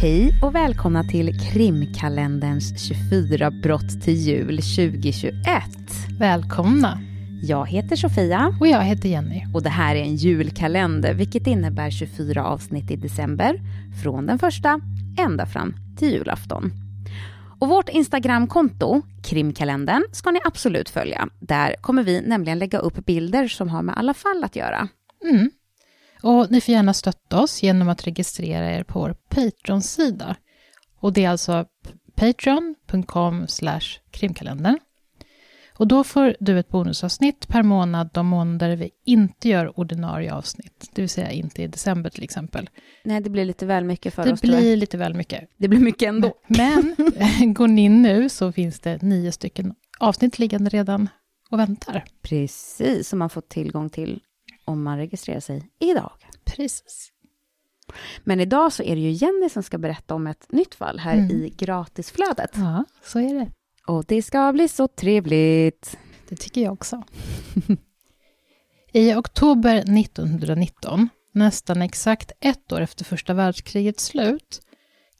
Hej och välkomna till krimkalenderns 24 brott till jul 2021. Välkomna! Jag heter Sofia. Och jag heter Jenny. Och det här är en julkalender, vilket innebär 24 avsnitt i december, från den första ända fram till julafton. Och vårt Instagramkonto, krimkalendern, ska ni absolut följa. Där kommer vi nämligen lägga upp bilder som har med alla fall att göra. Mm. Och ni får gärna stötta oss genom att registrera er på vår Patreon-sida. Och det är alltså patreon.com krimkalendern. Och då får du ett bonusavsnitt per månad de månader vi inte gör ordinarie avsnitt. Det vill säga inte i december till exempel. Nej, det blir lite väl mycket för det oss. Det blir lite väl mycket. Det blir mycket ändå. Men går ni in nu så finns det nio stycken avsnitt liggande redan och väntar. Precis, som man får tillgång till om man registrerar sig idag. Precis. Men idag så är det ju Jenny som ska berätta om ett nytt fall här mm. i gratisflödet. Ja, så är det. Och det ska bli så trevligt. Det tycker jag också. I oktober 1919, nästan exakt ett år efter första världskrigets slut,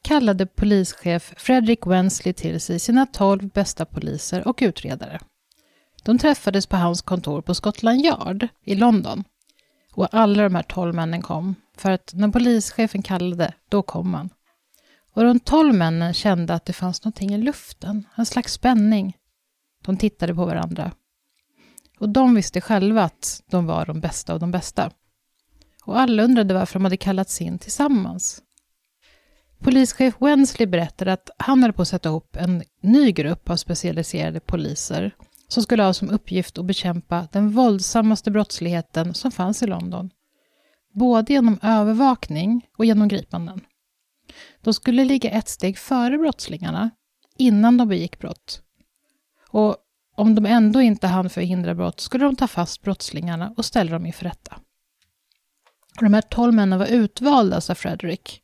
kallade polischef Frederick Wensley till sig sina tolv bästa poliser och utredare. De träffades på hans kontor på Scotland Yard i London. Och alla de här tolv männen kom, för att när polischefen kallade, då kom han. Och de tolv männen kände att det fanns någonting i luften, en slags spänning. De tittade på varandra. Och de visste själva att de var de bästa av de bästa. Och alla undrade varför de hade kallats in tillsammans. Polischef Wensley berättade att han höll på att sätta ihop en ny grupp av specialiserade poliser som skulle ha som uppgift att bekämpa den våldsammaste brottsligheten som fanns i London. Både genom övervakning och genom gripanden. De skulle ligga ett steg före brottslingarna, innan de begick brott. Och om de ändå inte hann förhindra brott skulle de ta fast brottslingarna och ställa dem inför rätta. Och de här tolv männen var utvalda, sa Frederick.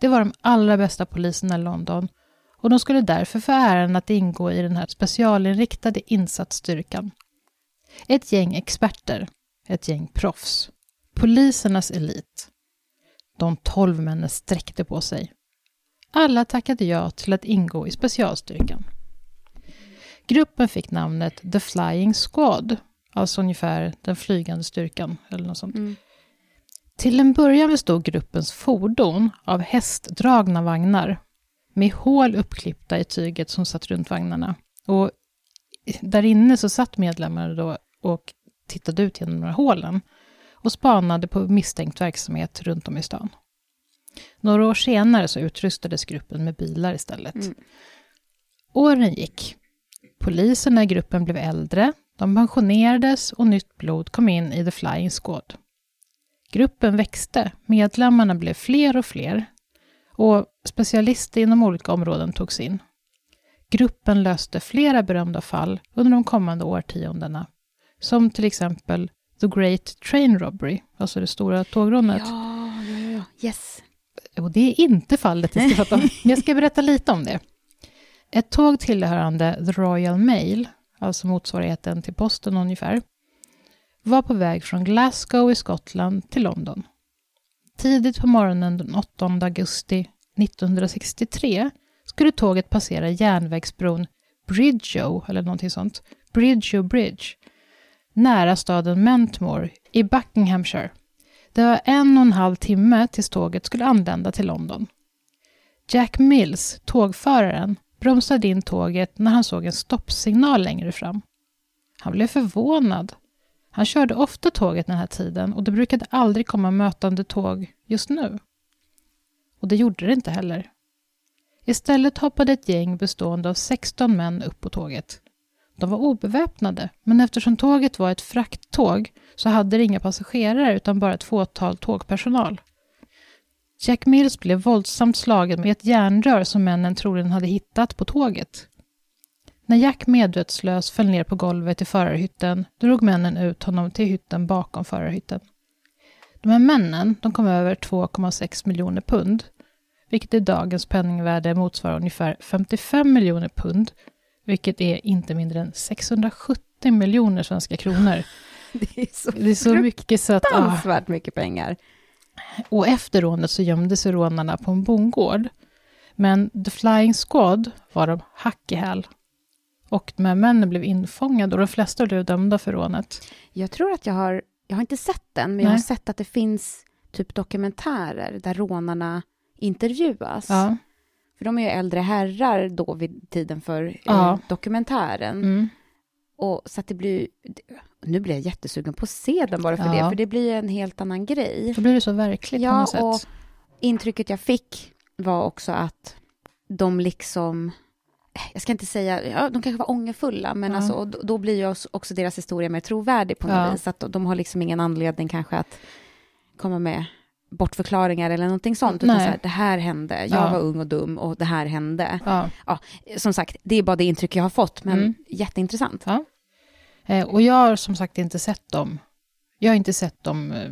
Det var de allra bästa poliserna i London och de skulle därför få äran att ingå i den här specialinriktade insatsstyrkan. Ett gäng experter, ett gäng proffs, polisernas elit. De tolv männen sträckte på sig. Alla tackade ja till att ingå i specialstyrkan. Gruppen fick namnet The Flying Squad, alltså ungefär den flygande styrkan eller något sånt. Mm. Till en början bestod gruppens fordon av hästdragna vagnar med hål uppklippta i tyget som satt runt vagnarna. Och där inne så satt medlemmarna då och tittade ut genom de här hålen och spanade på misstänkt verksamhet runt om i stan. Några år senare så utrustades gruppen med bilar istället. Mm. Åren gick. Poliserna i gruppen blev äldre, de pensionerades och nytt blod kom in i The Flying Squad. Gruppen växte, medlemmarna blev fler och fler och specialister inom olika områden togs in. Gruppen löste flera berömda fall under de kommande årtiondena, som till exempel The Great Train Robbery, alltså det stora tågrånet. Ja, ja, ja, yes. Och det är inte fallet jag ska prata jag ska berätta lite om det. Ett tåg tillhörande The Royal Mail, alltså motsvarigheten till posten ungefär, var på väg från Glasgow i Skottland till London. Tidigt på morgonen den 8 augusti 1963 skulle tåget passera järnvägsbron Bridgeo, eller någonting sånt, Bridgeo Bridge, nära staden Mentmore i Buckinghamshire. Det var en och en halv timme tills tåget skulle anlända till London. Jack Mills, tågföraren, bromsade in tåget när han såg en stoppsignal längre fram. Han blev förvånad. Han körde ofta tåget den här tiden och det brukade aldrig komma mötande tåg just nu. Och det gjorde det inte heller. Istället hoppade ett gäng bestående av 16 män upp på tåget. De var obeväpnade, men eftersom tåget var ett frakttåg så hade det inga passagerare utan bara ett fåtal tågpersonal. Jack Mills blev våldsamt slagen med ett järnrör som männen troligen hade hittat på tåget. När Jack medvetslös föll ner på golvet i förarhytten drog männen ut honom till hytten bakom förarhytten. De här männen de kom över 2,6 miljoner pund, vilket i dagens penningvärde motsvarar ungefär 55 miljoner pund, vilket är inte mindre än 670 miljoner svenska kronor. Det är så, det är så mycket så att... Ah. mycket pengar. Och efter rånet så gömde sig rånarna på en bondgård. Men The Flying Squad var de hack i häl. Och de här männen blev infångade och de flesta blev dömda för rånet. Jag tror att jag har, jag har inte sett den, men jag har sett att det finns typ dokumentärer där rånarna intervjuas. Ja. För de är ju äldre herrar då vid tiden för eh, Ja. dokumentären. Mm. Och så att det blir nu blir jag jättesugen på att se den bara för Ja. det, för det blir en helt annan grej. Då blir det så verkligt på Ja, något sätt. och intrycket jag fick var också att de liksom, jag ska inte säga, ja, de kanske var ångerfulla, men Ja. alltså, och då, då blir ju också- deras historia mer trovärdig på något Ja. vis. Att de har liksom ingen anledning kanske att komma med bortförklaringar eller någonting sånt. Utan Nej. så här, det här hände, jag Ja. var ung och dum och det här hände. Ja. Som sagt, det är bara det intryck jag har fått, men Mm. jätteintressant. Ja. Eh, och jag har som sagt inte sett dem. Jag har inte sett dem eh,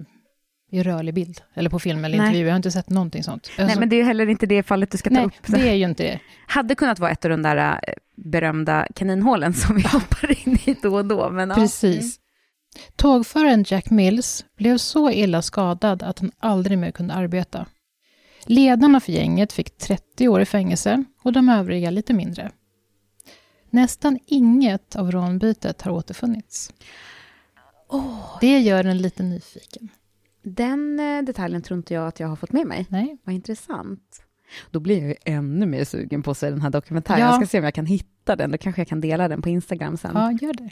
i rörlig bild, eller på film eller Nej. intervju. Jag har inte sett någonting sånt. Nej, Alltså, men det är heller inte det fallet du ska ta nej, upp. det är ju inte det. Hade kunnat vara ett av de där eh, berömda kaninhålen som vi hoppar in i då och då. Men, ja. Precis. Tågföraren Jack Mills blev så illa skadad att han aldrig mer kunde arbeta. Ledarna för gänget fick 30 år i fängelse och de övriga lite mindre. Nästan inget av rånbytet har återfunnits. Det gör en lite nyfiken. Den eh, detaljen tror inte jag att jag har fått med mig. Nej. Vad intressant. Då blir jag ju ännu mer sugen på att se den här dokumentären. Ja. Jag ska se om jag kan hitta den. Då kanske jag kan dela den på Instagram sen. Ja, gör det.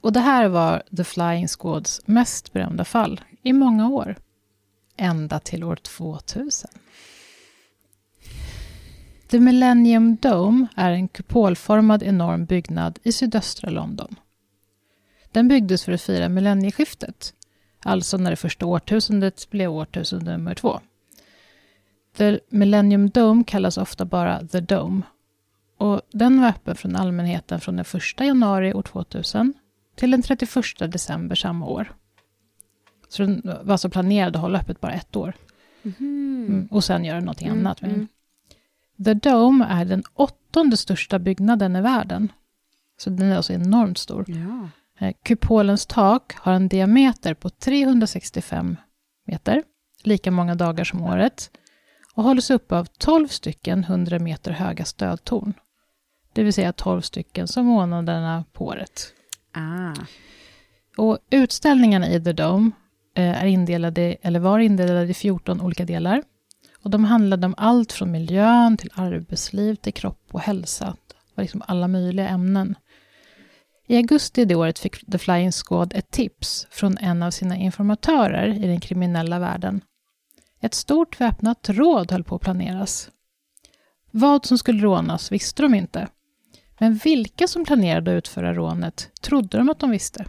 Och det här var The Flying Squads mest berömda fall i många år. Ända till år 2000. The Millennium Dome är en kupolformad enorm byggnad i sydöstra London. Den byggdes för att fira millennieskiftet, alltså när det första årtusendet blev årtusende nummer två. The Millennium Dome kallas ofta bara The Dome och den var öppen från allmänheten från den 1 januari år 2000 till den 31 december samma år. Så den var alltså planerad att hålla öppet bara ett år. Mm. Och sen göra någonting Mm, annat med den. mm. The Dome är den åttonde största byggnaden i världen. Så den är alltså enormt stor. Ja. Eh, Kupolens tak har en diameter på 365 meter, lika många dagar som året, och hålls upp av 12 stycken 100 meter höga stödtorn. Det vill säga 12 stycken som månaderna på året. Ah. Och utställningarna i The Dome eh, är indelade, eller var indelade i 14 olika delar. Och de handlade om allt från miljön till arbetsliv till kropp och hälsa. Det var liksom alla möjliga ämnen. I augusti det året fick The Flying Squad ett tips från en av sina informatörer i den kriminella världen. Ett stort väpnat råd höll på att planeras. Vad som skulle rånas visste de inte. Men vilka som planerade att utföra rånet trodde de att de visste.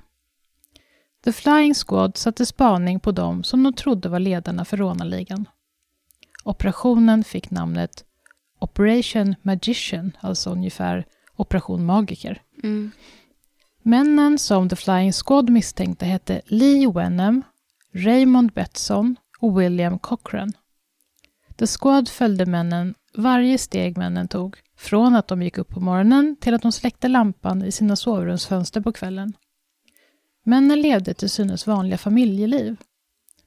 The Flying Squad satte spaning på dem som de trodde var ledarna för rånarligan. Operationen fick namnet Operation Magician, alltså ungefär Operation Magiker. Mm. Männen som The Flying Squad misstänkte hette Lee Wenham, Raymond Betson och William Cochran. The Squad följde männen varje steg männen tog, från att de gick upp på morgonen till att de släckte lampan i sina sovrumsfönster på kvällen. Männen levde till synes vanliga familjeliv.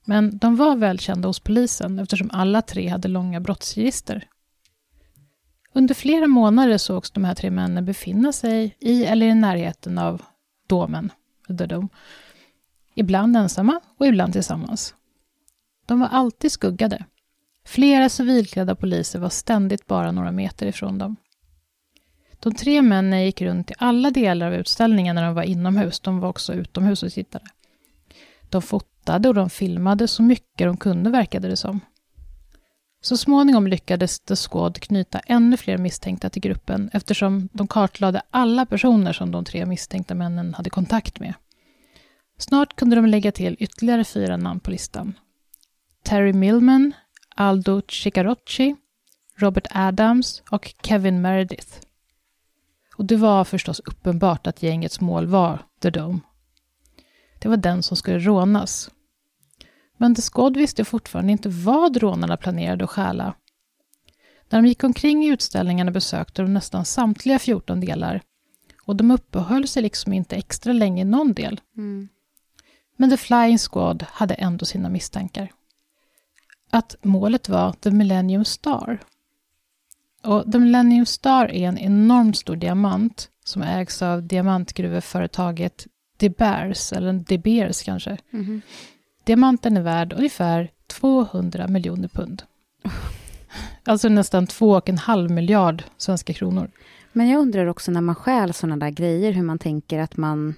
Men de var välkända hos polisen eftersom alla tre hade långa brottsregister. Under flera månader sågs de här tre männen befinna sig i eller i närheten av domen, The Dome. Ibland ensamma och ibland tillsammans. De var alltid skuggade. Flera civilklädda poliser var ständigt bara några meter ifrån dem. De tre männen gick runt i alla delar av utställningen när de var inomhus. De var också utomhus och tittade. De fotade och de filmade så mycket de kunde verkade det som. Så småningom lyckades The Squad knyta ännu fler misstänkta till gruppen eftersom de kartlade alla personer som de tre misstänkta männen hade kontakt med. Snart kunde de lägga till ytterligare fyra namn på listan. Terry Millman, Aldo Cicarocci, Robert Adams och Kevin Meredith. Och det var förstås uppenbart att gängets mål var The Dome. Det var den som skulle rånas. Men The Squad visste fortfarande inte vad rånarna planerade att stjäla. När de gick omkring i utställningarna besökte de nästan samtliga 14 delar och de uppehöll sig liksom inte extra länge i någon del. Mm. Men The Flying Squad hade ändå sina misstankar. att målet var The Millennium Star. Och The Millennium Star är en enormt stor diamant som ägs av diamantgruveföretaget De Beers, eller De Beers kanske. Mhm. Diamanten är värd ungefär 200 miljoner pund. Alltså nästan 2,5 miljard svenska kronor. Men jag undrar också när man stjäl sådana där grejer, hur man tänker att man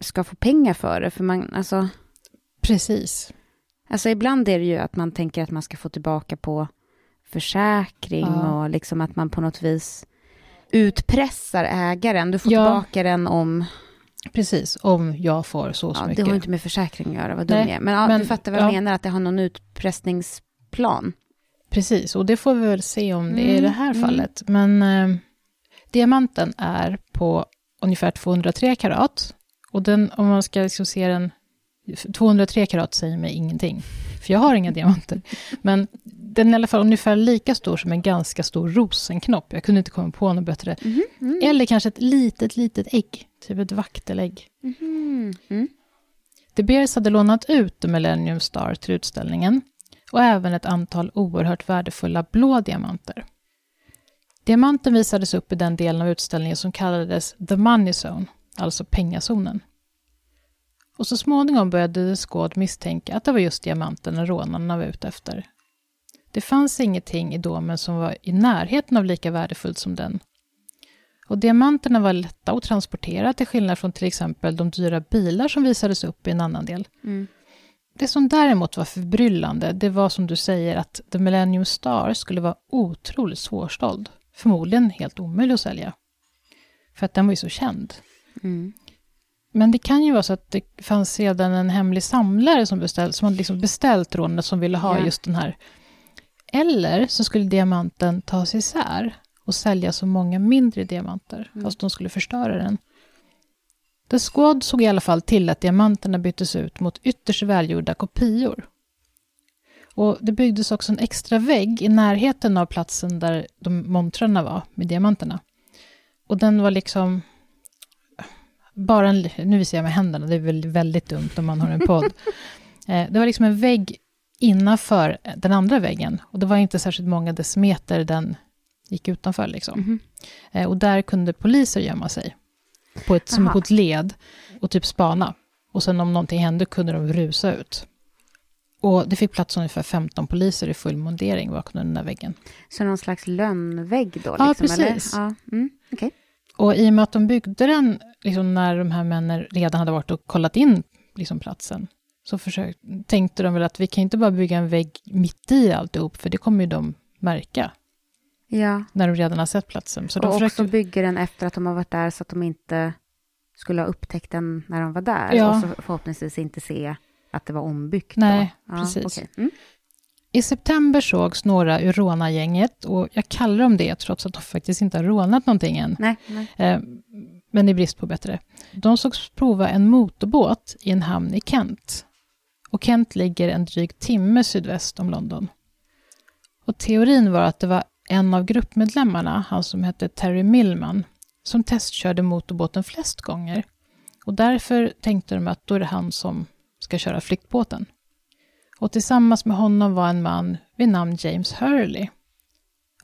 ska få pengar för det. För man, alltså, Precis. alltså ibland är det ju att man tänker att man ska få tillbaka på försäkring Ja. och liksom att man på något vis utpressar ägaren. Du får Ja. tillbaka den om... Precis, om jag får så och så Ja, det mycket. har ju inte med försäkring att göra, vad dum Nej, jag är. Men, ja, men- du fattar vad jag ja. menar, att det har någon utpressningsplan. Precis, och det får vi väl se om det är i Mm, det här mm. fallet. Men eh, diamanten är på ungefär 203 karat. Och den, om man ska liksom se den, 203 karat säger mig ingenting. För jag har inga diamanter. Men den är i alla fall ungefär lika stor som en ganska stor rosenknopp. Jag kunde inte komma på något bättre. Mm. Eller kanske ett litet, litet ägg. Typ ett vaktelägg. Mhm. Mm. De Beers hade lånat ut The Millennium Star till utställningen och även ett antal oerhört värdefulla blå diamanter. Diamanten visades upp i den delen av utställningen som kallades The Money Zone, alltså pengazonen. Och så småningom började The Squad misstänka att det var just diamanten rånarna var ute efter. Det fanns ingenting i domen som var i närheten av lika värdefullt som den. Och diamanterna var lätta att transportera till skillnad från till exempel de dyra bilar som visades upp i en annan del. Mm. Det som däremot var förbryllande, det var som du säger att The Millennium Star skulle vara otroligt svårsåld. Förmodligen helt omöjlig att sälja. För att den var ju så känd. Mm. Men det kan ju vara så att det fanns redan en hemlig samlare som, beställt, som hade liksom beställt rånet som ville ha Ja. just den här. Eller så skulle diamanten tas isär och sälja så många mindre diamanter. Mm. Alltså de skulle förstöra den. The Squad såg i alla fall till att diamanterna byttes ut mot ytterst välgjorda kopior. Och det byggdes också en extra vägg i närheten av platsen där de montrarna var med diamanterna. Och den var liksom bara en, nu visar jag med händerna, det är väl väldigt dumt om man har en podd. eh, det var liksom en vägg innanför den andra väggen. Och det var inte särskilt många decimeter den gick utanför. Liksom. Eh, och där kunde poliser gömma sig. På ett, som på ett led och typ spana. Och sen om någonting hände kunde de rusa ut. Och det fick plats ungefär 15 poliser i full mundering bakom den där väggen. Så någon slags lönnvägg då? Ja, Liksom, precis. Eller? Ja, mm. okej. Och i och med att de byggde den liksom när de här männen redan hade varit och kollat in liksom platsen, så försök, tänkte de väl att vi kan inte bara bygga en vägg mitt i alltihop, för det kommer ju de märka Ja, när de redan har sett platsen. Så de och försökte, också bygger den efter att de har varit där så att de inte skulle ha upptäckt den när de var där. Ja. Och så förhoppningsvis inte se att det var ombyggt. Nej, då. Ja, precis. okej. Mm. I september sågs några ur rånargänget, och jag kallar dem det trots att de faktiskt inte har rånat någonting än. Nej, nej. Eh, men i brist på bättre. De sågs prova en motorbåt i en hamn i Kent. Och Kent ligger en dryg timme sydväst om London. Och teorin var att det var en av gruppmedlemmarna, han som hette Terry Millman, som testkörde motorbåten flest gånger. Och därför tänkte de att då är det han som ska köra flyktbåten. Och tillsammans med honom var en man vid namn James Hurley.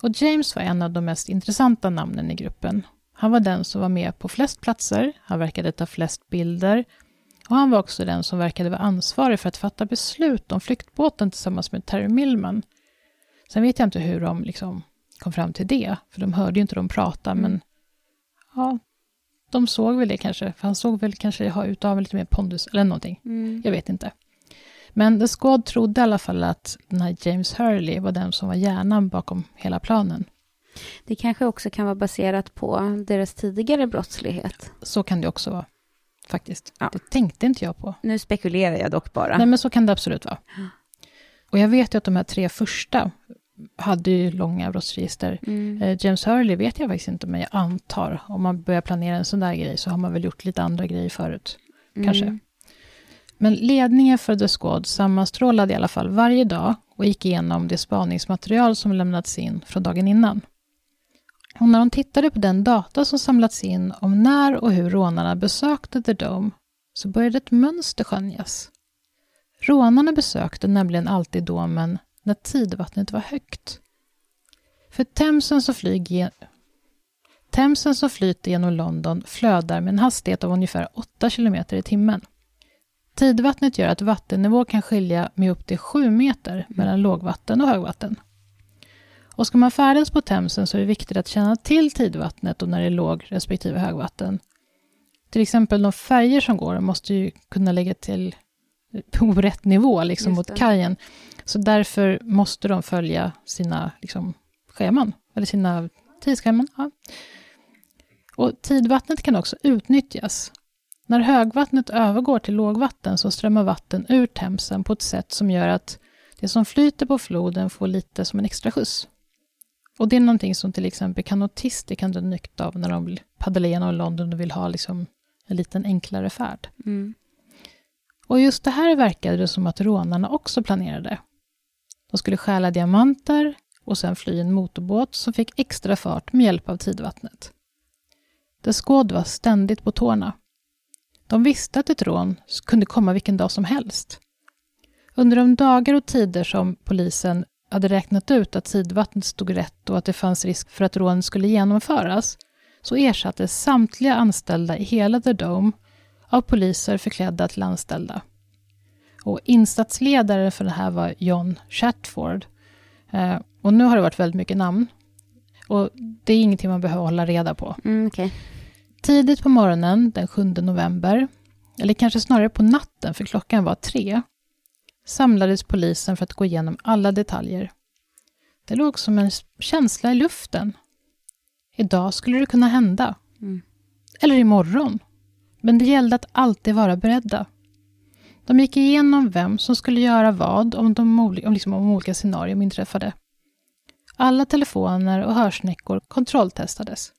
Och James var en av de mest intressanta namnen i gruppen. Han var den som var med på flest platser, han verkade ta flest bilder och han var också den som verkade vara ansvarig för att fatta beslut om flyktbåten tillsammans med Terry Millman. Sen vet jag inte hur de liksom kom fram till det, för de hörde ju inte dem prata, Mm. men ja, de såg väl det kanske, för han såg väl kanske ha utav lite mer pondus eller någonting. Mm. Jag vet inte. Men The Squad trodde i alla fall att den här James Hurley var den som var hjärnan bakom hela planen. Det kanske också kan vara baserat på deras tidigare brottslighet. Så kan det också vara, faktiskt. Ja. Det tänkte inte jag på. Nu spekulerar jag dock bara. Nej, men så kan det absolut vara. Och jag vet ju att de här tre första hade ju långa brottsregister. Mm. Eh, James Hurley vet jag faktiskt inte, men jag antar om man börjar planera en sån där grej så har man väl gjort lite andra grejer förut. kanske. Men ledningen för The Squad sammanstrålade i alla fall varje dag och gick igenom det spaningsmaterial som lämnats in från dagen innan. Och när de tittade på den data som samlats in om när och hur rånarna besökte The Dome så började ett mönster skönjas. Rånarna besökte nämligen alltid domen när tidvattnet var högt. För Themsen som, flyger, Themsen som flyter genom London flödar med en hastighet av ungefär 8 km i timmen. Tidvattnet gör att vattennivå kan skilja med upp till 7 meter mellan lågvatten och högvatten. Och ska man färdas på Themsen så är det viktigt att känna till tidvattnet och när det är låg respektive högvatten. Till exempel de färger som går måste ju kunna lägga till på rätt nivå liksom mot kajen. Så därför måste de följa sina liksom, scheman, eller sina tidsscheman. Ja. Och tidvattnet kan också utnyttjas. När högvattnet övergår till lågvatten så strömmar vatten ur Themsen på ett sätt som gör att det som flyter på floden får lite som en extra skjuts. Och det är någonting som till exempel kanotister kan dra nytta av när de vill paddla igenom London och vill ha liksom en liten enklare färd. Mm. Och just det här verkade det som att rånarna också planerade. De skulle stjäla diamanter och sen fly en motorbåt som fick extra fart med hjälp av tidvattnet. The Squad var ständigt på tårna. De visste att ett rån kunde komma vilken dag som helst. Under de dagar och tider som polisen hade räknat ut att tidvattnet stod rätt och att det fanns risk för att rånet skulle genomföras, så ersattes samtliga anställda i hela The Dome av poliser förklädda till anställda. Och insatsledare för det här var John Chatford. Eh, och nu har det varit väldigt mycket namn. Och det är ingenting man behöver hålla reda på. Mm, okay. Tidigt på morgonen den 7 november, eller kanske snarare på natten för klockan var tre, samlades polisen för att gå igenom alla detaljer. Det låg som en känsla i luften. Idag skulle det kunna hända. Mm. Eller imorgon. Men det gällde att alltid vara beredda. De gick igenom vem som skulle göra vad om, de, om, liksom, om olika scenarier inträffade. Alla telefoner och hörsnäckor kontrolltestades.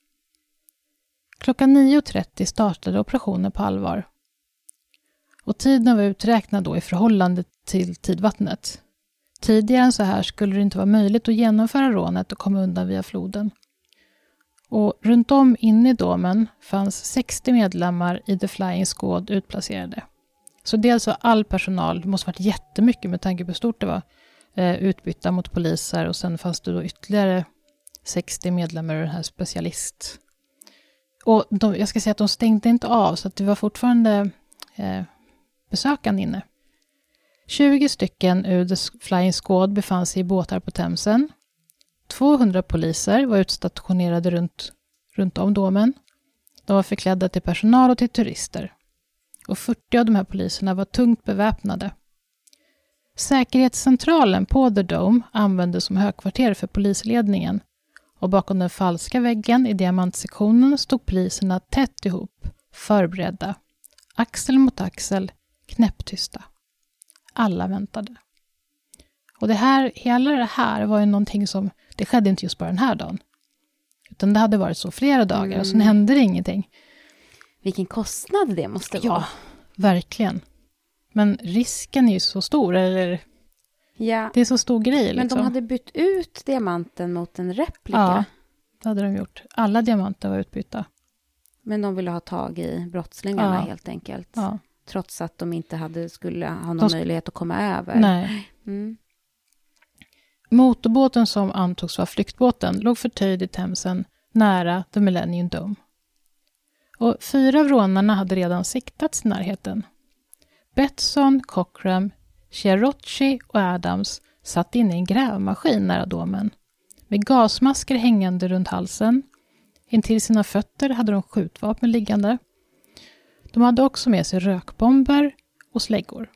Klockan 9.30 startade operationen på allvar. Och tiden var uträknad då i förhållande till tidvattnet. Tidigare än så här skulle det inte vara möjligt att genomföra rånet och komma undan via floden. Och runt om inne i domen fanns 60 medlemmar i The Flying Squad utplacerade. Så dels var all personal, det måste varit jättemycket med tanke på hur stort det var, eh, utbytta mot poliser och sen fanns det då ytterligare 60 medlemmar i den här specialist. Och de, jag ska säga att de stängde inte av så att det var fortfarande eh, besökande inne. 20 stycken ur The Flying Squad befann sig i båtar på Themsen 200 poliser var utstationerade runt, runt om domen. De var förklädda till personal och till turister. Och 40 av de här poliserna var tungt beväpnade. Säkerhetscentralen på The Dome användes som högkvarter för polisledningen och bakom den falska väggen i diamantsektionen stod poliserna tätt ihop, förberedda, axel mot axel, knäpptysta. Alla väntade. Och det här, hela det här var ju någonting som det skedde inte just bara den här dagen. Utan det hade varit så flera dagar mm. och sen hände det ingenting. Vilken kostnad det måste vara. Ja, verkligen. Men risken är ju så stor, eller? Ja. Det är så stor grej. Men liksom. de hade bytt ut diamanten mot en replika. Ja, det hade de gjort. Alla diamanter var utbytta. Men de ville ha tag i brottslingarna ja. helt enkelt. Ja. Trots att de inte hade, skulle ha någon de... möjlighet att komma över. Nej. Mm. Motorbåten som antogs vara flyktbåten låg förtöjd i Themsen nära The Millennium Dome. Och fyra av rånarna hade redan siktats i närheten. Betson, Cochram, Chiarocci och Adams satt inne i en grävmaskin nära domen med gasmasker hängande runt halsen. Intill sina fötter hade de skjutvapen liggande. De hade också med sig rökbomber och släggor.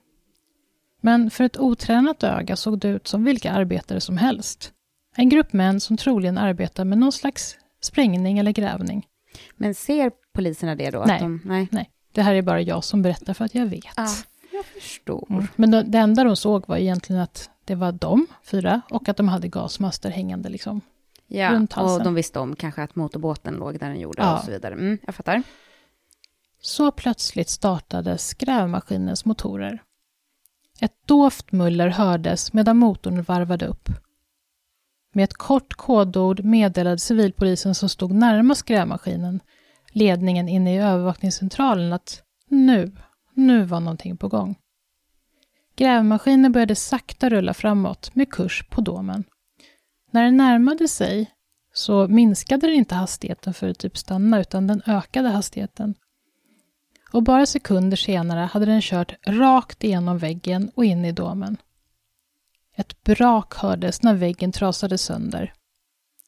Men för ett otränat öga såg det ut som vilka arbetare som helst. En grupp män som troligen arbetar med någon slags sprängning eller grävning. Men ser poliserna det då? Nej, de, nej. nej. det här är bara jag som berättar för att jag vet. Ah, jag förstår. Mm. Men det, det enda de såg var egentligen att det var de, fyra, och att de hade gasmaster hängande liksom Ja, runt halsen. och de visste om kanske att motorbåten låg där den gjorde ja. och så vidare. Mm, jag fattar. Så plötsligt startades grävmaskinens motorer. Ett dovt muller hördes medan motorn varvade upp. Med ett kort kodord meddelade civilpolisen som stod närmast grävmaskinen ledningen inne i övervakningscentralen att nu, nu var någonting på gång. Grävmaskinen började sakta rulla framåt med kurs på domen. När den närmade sig så minskade den inte hastigheten för att typ stanna, utan den ökade hastigheten. Och bara sekunder senare hade den kört rakt igenom väggen och in i domen. Ett brak hördes när väggen trasade sönder.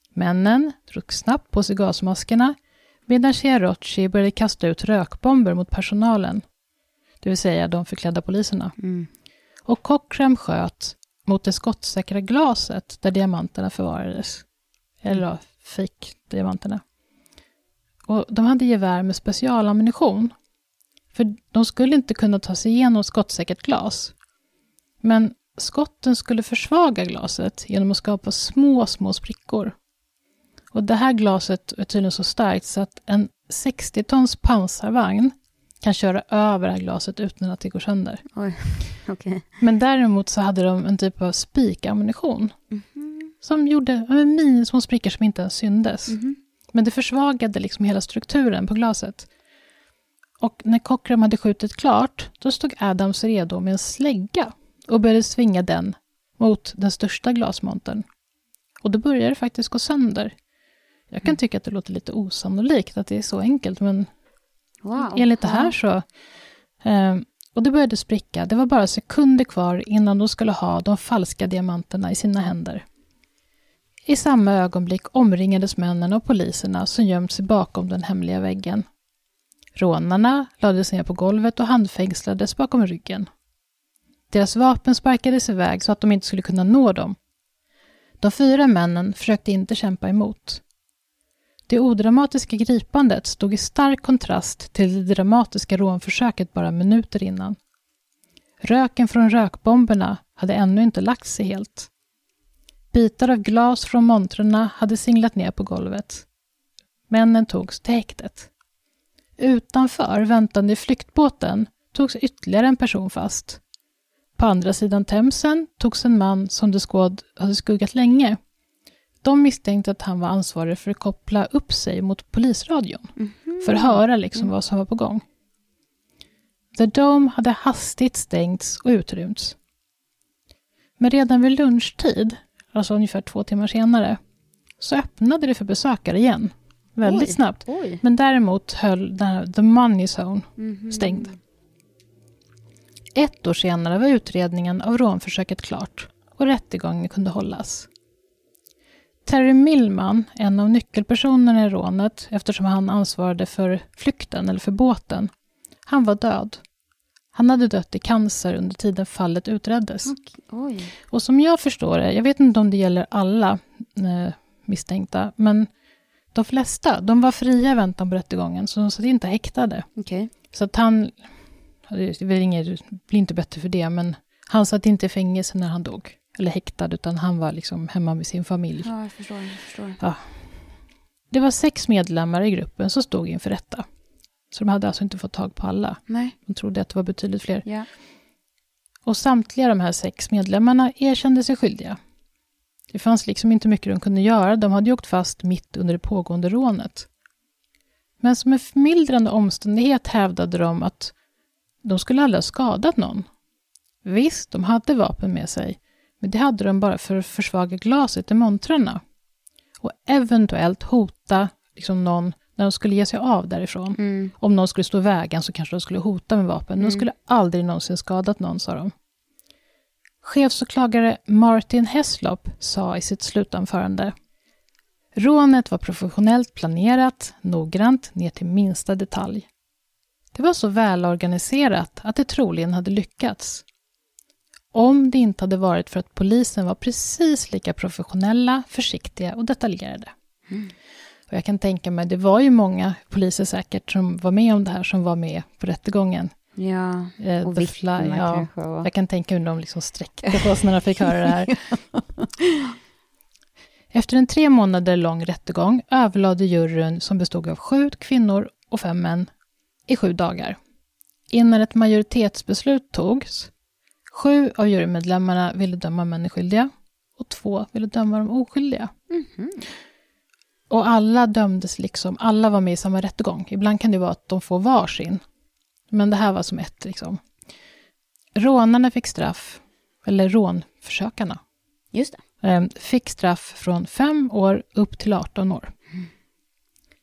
Männen drog snabbt på sig gasmaskerna medan Chiarocci började kasta ut rökbomber mot personalen, det vill säga de förklädda poliserna. Mm. Och Cochram sköt mot det skottsäkra glaset där diamanterna förvarades. Eller ja, fick diamanterna. Och de hade gevär med specialammunition. För de skulle inte kunna ta sig igenom skottsäkert glas. Men skotten skulle försvaga glaset genom att skapa små, små sprickor. Och det här glaset är tydligen så starkt så att en 60-tons pansarvagn kan köra över det här glaset utan att det går sönder. Oj, okej. Men däremot så hade de en typ av spikammunition. Som gjorde ja, men minismå sprickor som inte ens syndes. Men det försvagade liksom hela strukturen på glaset. Och när Cochram hade skjutit klart, då stod Adams redo med en slägga och började svinga den mot den största glasmontern. Och då började det faktiskt gå sönder. Jag kan tycka att det låter lite osannolikt att det är så enkelt, men Wow. enligt det här så... Eh, och det började spricka. Det var bara sekunder kvar innan de skulle ha de falska diamanterna i sina händer. I samma ögonblick omringades männen och poliserna som gömt sig bakom den hemliga väggen. Rånarna lades ner på golvet och handfängslades bakom ryggen. Deras vapen sparkades iväg så att de inte skulle kunna nå dem. De fyra männen försökte inte kämpa emot. Det odramatiska gripandet stod i stark kontrast till det dramatiska rånförsöket bara minuter innan. Röken från rökbomberna hade ännu inte lagt sig helt. Bitar av glas från montrarna hade singlat ner på golvet. Männen togs till häktet. Utanför, väntande i flyktbåten, togs ytterligare en person fast. På andra sidan Themsen togs en man som det skåd hade skuggat länge. De misstänkte att han var ansvarig för att koppla upp sig mot polisradion för att höra liksom vad som var på gång. The Dome hade hastigt stängts och utrymts. Men redan vid lunchtid, alltså ungefär två timmar senare, så öppnade det för besökare igen. Väldigt Oj. snabbt. Oj. Men däremot höll den här The Money Zone Mhm. stängd. Ett år senare var utredningen av rånförsöket klart och rättegången kunde hållas. Terry Millman, en av nyckelpersonerna i rånet eftersom han ansvarade för flykten eller för båten, han var död. Han hade dött i cancer under tiden fallet utreddes. Oj. Och som jag förstår det, jag vet inte om det gäller alla eh, misstänkta, men de flesta, de var fria i väntan på rättegången, så de satt inte häktade. Okej. Så att han, det inget, blir inte bättre för det, men han satt inte i fängelse när han dog, eller häktad, utan han var liksom hemma med sin familj. Ja, jag förstår. Jag förstår. Det var sex medlemmar i gruppen som stod inför rätta. Så de hade alltså inte fått tag på alla. Nej. De trodde att det var betydligt fler. Ja. Och samtliga de här sex medlemmarna erkände sig skyldiga. Det fanns liksom inte mycket de kunde göra, de hade ju åkt fast mitt under det pågående rånet. Men som en förmildrande omständighet hävdade de att de skulle aldrig ha skadat någon. Visst, de hade vapen med sig, men det hade de bara för att försvaga glaset i montrarna. Och eventuellt hota liksom någon när de skulle ge sig av därifrån. Mm. Om någon skulle stå i vägen så kanske de skulle hota med vapen. Mm. De skulle aldrig någonsin skadat någon, sa de. Chefsåklagare Martin Heslop sa i sitt slutanförande Rånet var professionellt planerat, noggrant, ner till minsta detalj. Det var så välorganiserat att det troligen hade lyckats. Om det inte hade varit för att polisen var precis lika professionella, försiktiga och detaljerade. Och jag kan tänka mig, det var ju många poliser säkert som var med om det här, som var med på rättegången. Ja. Eh, Och vittnena ja. kanske. Och... Jag kan tänka hur de liksom sträckte på sig när de fick höra det här. Efter en tre månader lång rättegång överlade juryn, som bestod av sju kvinnor och fem män, i sju dagar. Innan ett majoritetsbeslut togs, sju av jurymedlemmarna ville döma männen skyldiga och två ville döma dem oskyldiga. Mhm. Och alla dömdes liksom, alla var med i samma rättegång. Ibland kan det vara att de får varsin. Men det här var som ett liksom. rånarna fick straff, eller rånförsökarna, Just det. eh, fick straff från fem år upp till 18 år.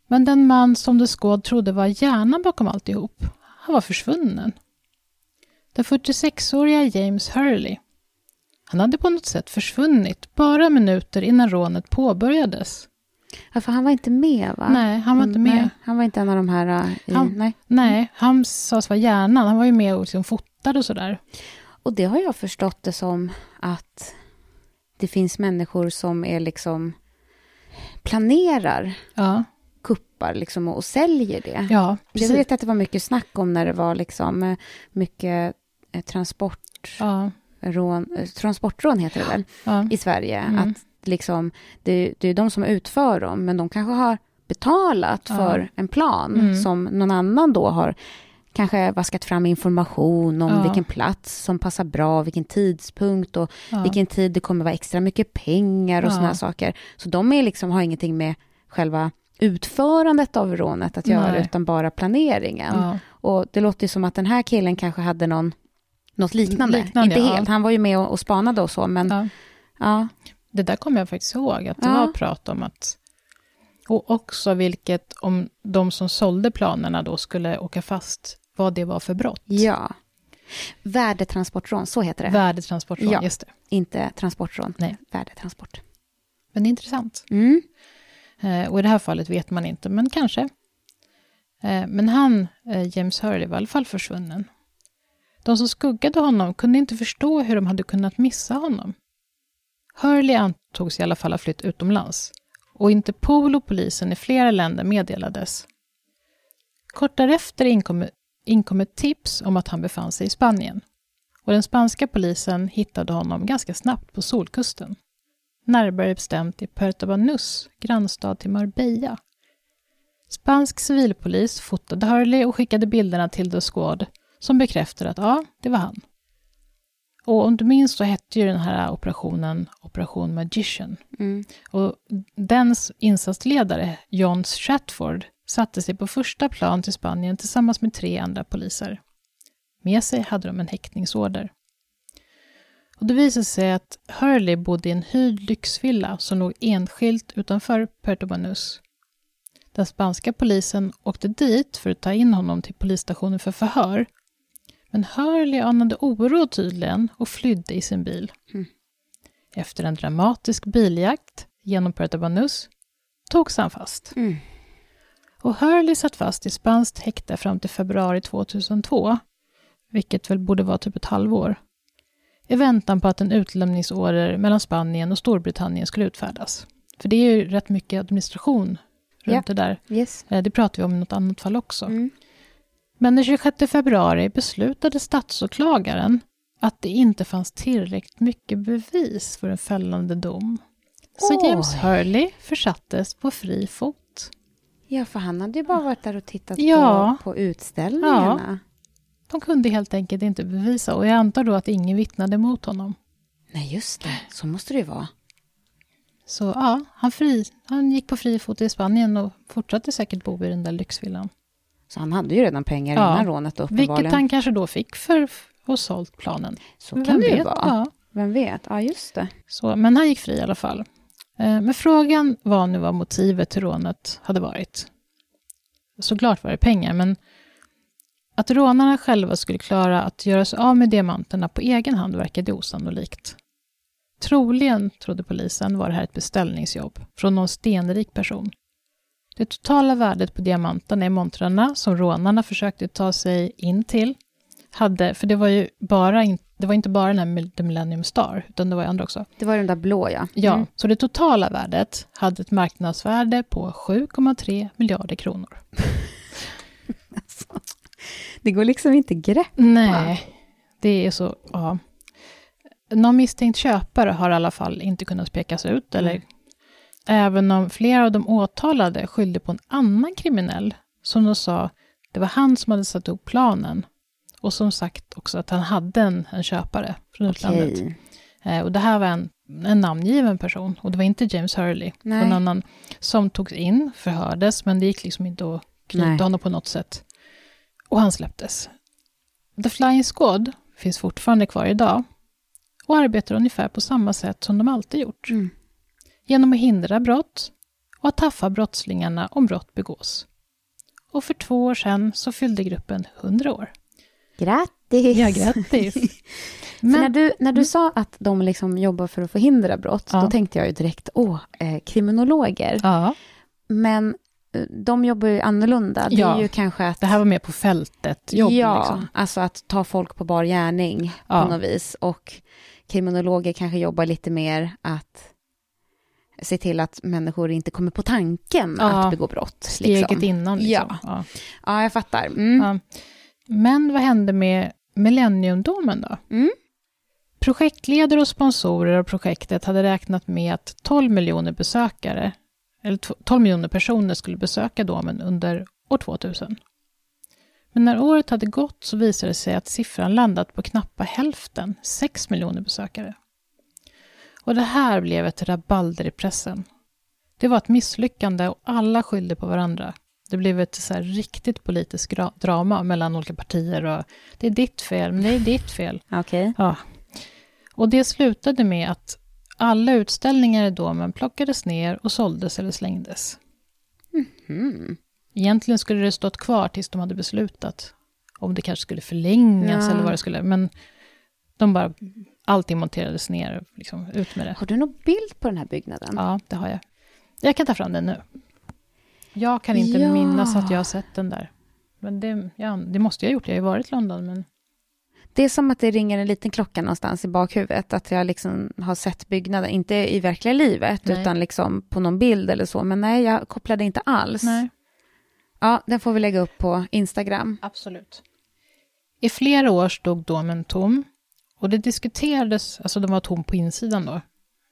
Men den man som The Squad trodde var hjärnan bakom alltihop, han var försvunnen. Den 46-åriga James Hurley. Han hade på något sätt försvunnit bara minuter innan rånet påbörjades. Ja, för han var inte med va? Nej, han var inte Nej, med. han var inte en av de här... äh, I, Han- nej. Nej, han sades vara hjärnan. Han var ju med och liksom fotade och sådär. Och det har jag förstått det som att det finns människor som är liksom planerar Ja, kuppar liksom och, och säljer det. ja Jag precis. vet att det var mycket snack om när det var liksom eh, mycket eh, transportrån, Ja, eh, transportrån heter det väl, ja, i Sverige. Mm. Att liksom, det, det är de som utför dem, men de kanske har betalat för en plan Mm. som någon annan då har kanske vaskat fram information om Ja. vilken plats som passar bra, vilken tidpunkt och ja. vilken tid det kommer vara extra mycket pengar och Ja. här saker. Så de är liksom, har ingenting med själva utförandet av rånet att göra, Nej. utan bara planeringen. ja. Och det låter ju som att den här killen kanske hade någon, något liknande. Liknande, Inte ja. helt, han var ju med och, och spanade och så, men ja. Ja. Det där kommer jag faktiskt ihåg, att det var prat om att... Och också vilket, om de som sålde planerna då skulle åka fast, vad det var för brott. ja. Värdetransportrån, så heter det. Värdetransportrån, Ja. just det. Inte transportrån, Nej. värdetransport. Men det är intressant. Mm. Eh, och i det här fallet vet man inte, men kanske. Eh, men han, eh, James Hurley, var i alla fall försvunnen. De som skuggade honom kunde inte förstå hur de hade kunnat missa honom. Hurley antogs i alla fall ha flytt utomlands och Interpol och polisen i flera länder meddelades. Kort därefter inkom, inkom ett tips om att han befann sig i Spanien och den spanska polisen hittade honom ganska snabbt på Solkusten närmare bestämt i Puerto Banús, grannstad till Marbella. Spansk civilpolis fotade Hurley och skickade bilderna till The Squad som bekräftade att ja, det var han. Och om du minns så hette ju den här operationen Operation Magician. Mm. Och dens insatsledare, John Stratford, satte sig på första plan till Spanien tillsammans med tre andra poliser. Med sig hade de en häktningsorder. Och det visade sig att Hurley bodde i en hyrd lyxvilla som låg enskilt utanför Puerto Banús. Den spanska polisen åkte dit för att ta in honom till polisstationen för förhör. Men Hurley anade oro tydligen och flydde i sin bil. Mm. Efter en dramatisk biljakt genom Puerto Banús togs han fast. Mm. Och Hurley satt fast i spanskt häkte fram till februari 2002, vilket väl borde vara typ ett halvår, i väntan på att en utlämningsorder mellan Spanien och Storbritannien skulle utfärdas. För det är ju rätt mycket administration runt Ja. det där. Yes. Eh, Det pratar vi om i något annat fall också. Mm. Men den 26 februari beslutade statsåklagaren att det inte fanns tillräckligt mycket bevis för en fällande dom. Så Oj. James Hurley försattes på fri fot. Ja, för han hade ju bara varit där och tittat Ja. på, på utställningarna. De kunde helt enkelt inte bevisa och jag antar då att ingen vittnade mot honom. Nej, just det. Så måste det ju vara. Så ja, han, fri, han gick på fri fot i Spanien och fortsatte säkert bo i den där lyxvillan. Så han hade ju redan pengar Ja. innan rånet Vilket uppenbarligen. han kanske då fick för att ha sålt planen. Så kan Vem det ju vet? vara. Ja. Vem vet? Ja, just det. Så, men han gick fri i alla fall. Eh, Men frågan var nu vad motivet till rånet hade varit. Såklart var det pengar, men att rånarna själva skulle klara att göra sig av med diamanterna på egen hand verkade osannolikt. Troligen, trodde polisen, var det här ett beställningsjobb från någon stenrik person. Det totala värdet på diamanterna i montrarna som rånarna försökte ta sig in till hade, för det var ju bara, in, det var inte bara den här The Millennium Star, utan det var ju andra också. Det var den där blå, ja. Ja, Mm. så det totala värdet hade ett marknadsvärde på 7,3 miljarder kronor. Det går liksom inte grepp. Nej, det är så, ja. Någon misstänkt köpare har i alla fall inte kunnat pekas ut, eller Mm. Även om flera av de åtalade skyllde på en annan kriminell, som de sa, det var han som hade satt upp planen. Och som sagt också att han hade en, en köpare från utlandet. Okej. Eh, och det här var en, en namngiven person, och det var inte James Hurley, Nej. en annan som togs in, förhördes, men det gick liksom inte att knyta Nej. honom på något sätt. Och han släpptes. The Flying Squad finns fortfarande kvar idag och arbetar ungefär på samma sätt som de alltid gjort. Mm. Genom att hindra brott och att taffa brottslingarna om brott begås. Och för två år sedan så fyllde gruppen 100 år. Grattis! Ja, grattis! Men, när du, när du sa att de liksom jobbar för att förhindra brott, Ja. då tänkte jag ju direkt, åh, eh, kriminologer. ja, Men eh, de jobbar ju annorlunda. Det Ja. ju kanske att... det här var mer på fältet jobb. ja, Liksom. alltså att ta folk på bar gärning Ja. på något vis. Och kriminologer kanske jobbar lite mer att se till att människor inte kommer på tanken Ja. att begå brott. Steget liksom. innan. Liksom. Ja. Ja. Ja, jag fattar. Mm. Ja. Men vad hände med Millenniumdomen då? Mm. Projektledare och sponsorer av projektet hade räknat med att 12 miljoner besökare, eller tw- 12 miljoner personer skulle besöka domen under år 2000. Men när året hade gått så visade det sig att siffran landat på knappa hälften, 6 miljoner besökare. Och det här blev ett rabalder i pressen. Det var ett misslyckande och alla skyllde på varandra. Det blev ett så riktigt politiskt drama mellan olika partier och det är ditt fel, men det är ditt fel. Okej. Ja. Och det slutade med att alla utställningar i domen plockades ner och såldes eller slängdes. Mm. Egentligen skulle det stått kvar tills de hade beslutat om det kanske skulle förlängas Ja. eller vad det skulle, men de bara, allting monterades ner, liksom, ut med det. Har du någon bild på den här byggnaden? Ja, det har jag. Jag kan ta fram den nu. Jag kan inte Ja. minnas att jag har sett den där. Men det, ja, det måste jag ha gjort, jag har ju varit i London, men Det är som att det ringer en liten klocka någonstans i bakhuvudet, att jag liksom har sett byggnaden, inte i verkliga livet, Nej. utan liksom på någon bild eller så, men nej, jag kopplade inte alls. nej. Ja, den får vi lägga upp på Instagram. Absolut. I flera år stod domen tom och det diskuterades, alltså den var tom på insidan då,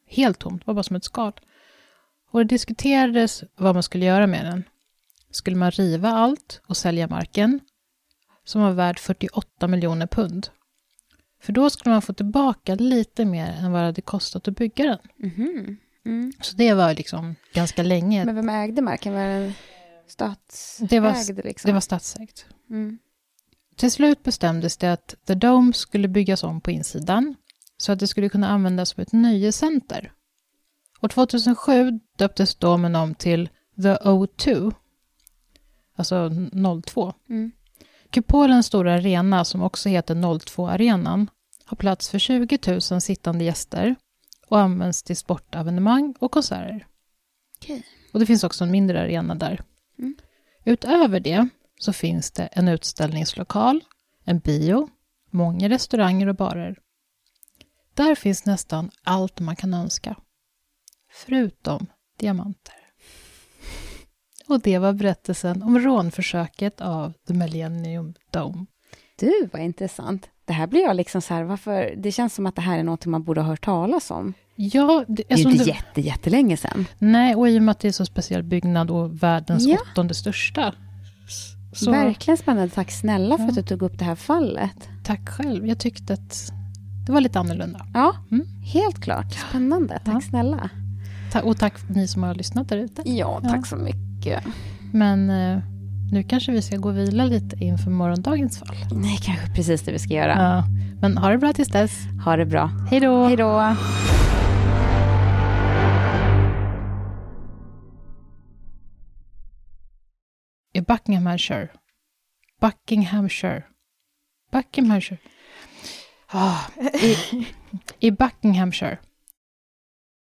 helt tomt, det var bara som ett skal. Och det diskuterades vad man skulle göra med den. Skulle man riva allt och sälja marken, som var värd 48 miljoner pund? För då skulle man få tillbaka lite mer än vad det hade kostat att bygga den. Mhm. Mm. Så det var liksom ganska länge. Men vem ägde marken? Var den statsägd? Det var- liksom? Det var statsägt. Mm. Till slut bestämdes det att The Dome skulle byggas om på insidan så att det skulle kunna användas som ett nöjescenter. År 2007 döptes domen om till The O2, alltså 02. Mm. Kupolens stora arena, som också heter 02-arenan, har plats för 20 000 sittande gäster och används till sportevenemang och konserter. Okej. Och det finns också en mindre arena där. Mm. Utöver det så finns det en utställningslokal, en bio, många restauranger och barer. Där finns nästan allt man kan önska. Förutom diamanter. Och det var berättelsen om rånförsöket av The Millennium Dome. Du, vad intressant. Det här blir jag liksom så här, varför? Det känns som att det här är något man borde ha hört talas om. Ja, det, Det är alltså, ju inte det- jätte, jättelänge sedan. Nej, och i och med att det är så speciell byggnad och världens Ja. åttonde största. Så Verkligen spännande. Tack snälla för Ja. att du tog upp det här fallet. tack själv. Jag tyckte att det var lite annorlunda. Ja, Mm. helt klart. Spännande. Tack Ja. snälla. Ta- och tack ni som har lyssnat där ute. Ja, Ja. tack så mycket. Men eh, nu kanske vi ska gå och vila lite inför morgondagens fall. Nej, kanske precis det vi ska göra. Ja. Men ha det bra tills dess. Ha det bra. Hej då! Hej då. I Buckinghamshire. Buckinghamshire. Buckinghamshire. Ah, i, I Buckinghamshire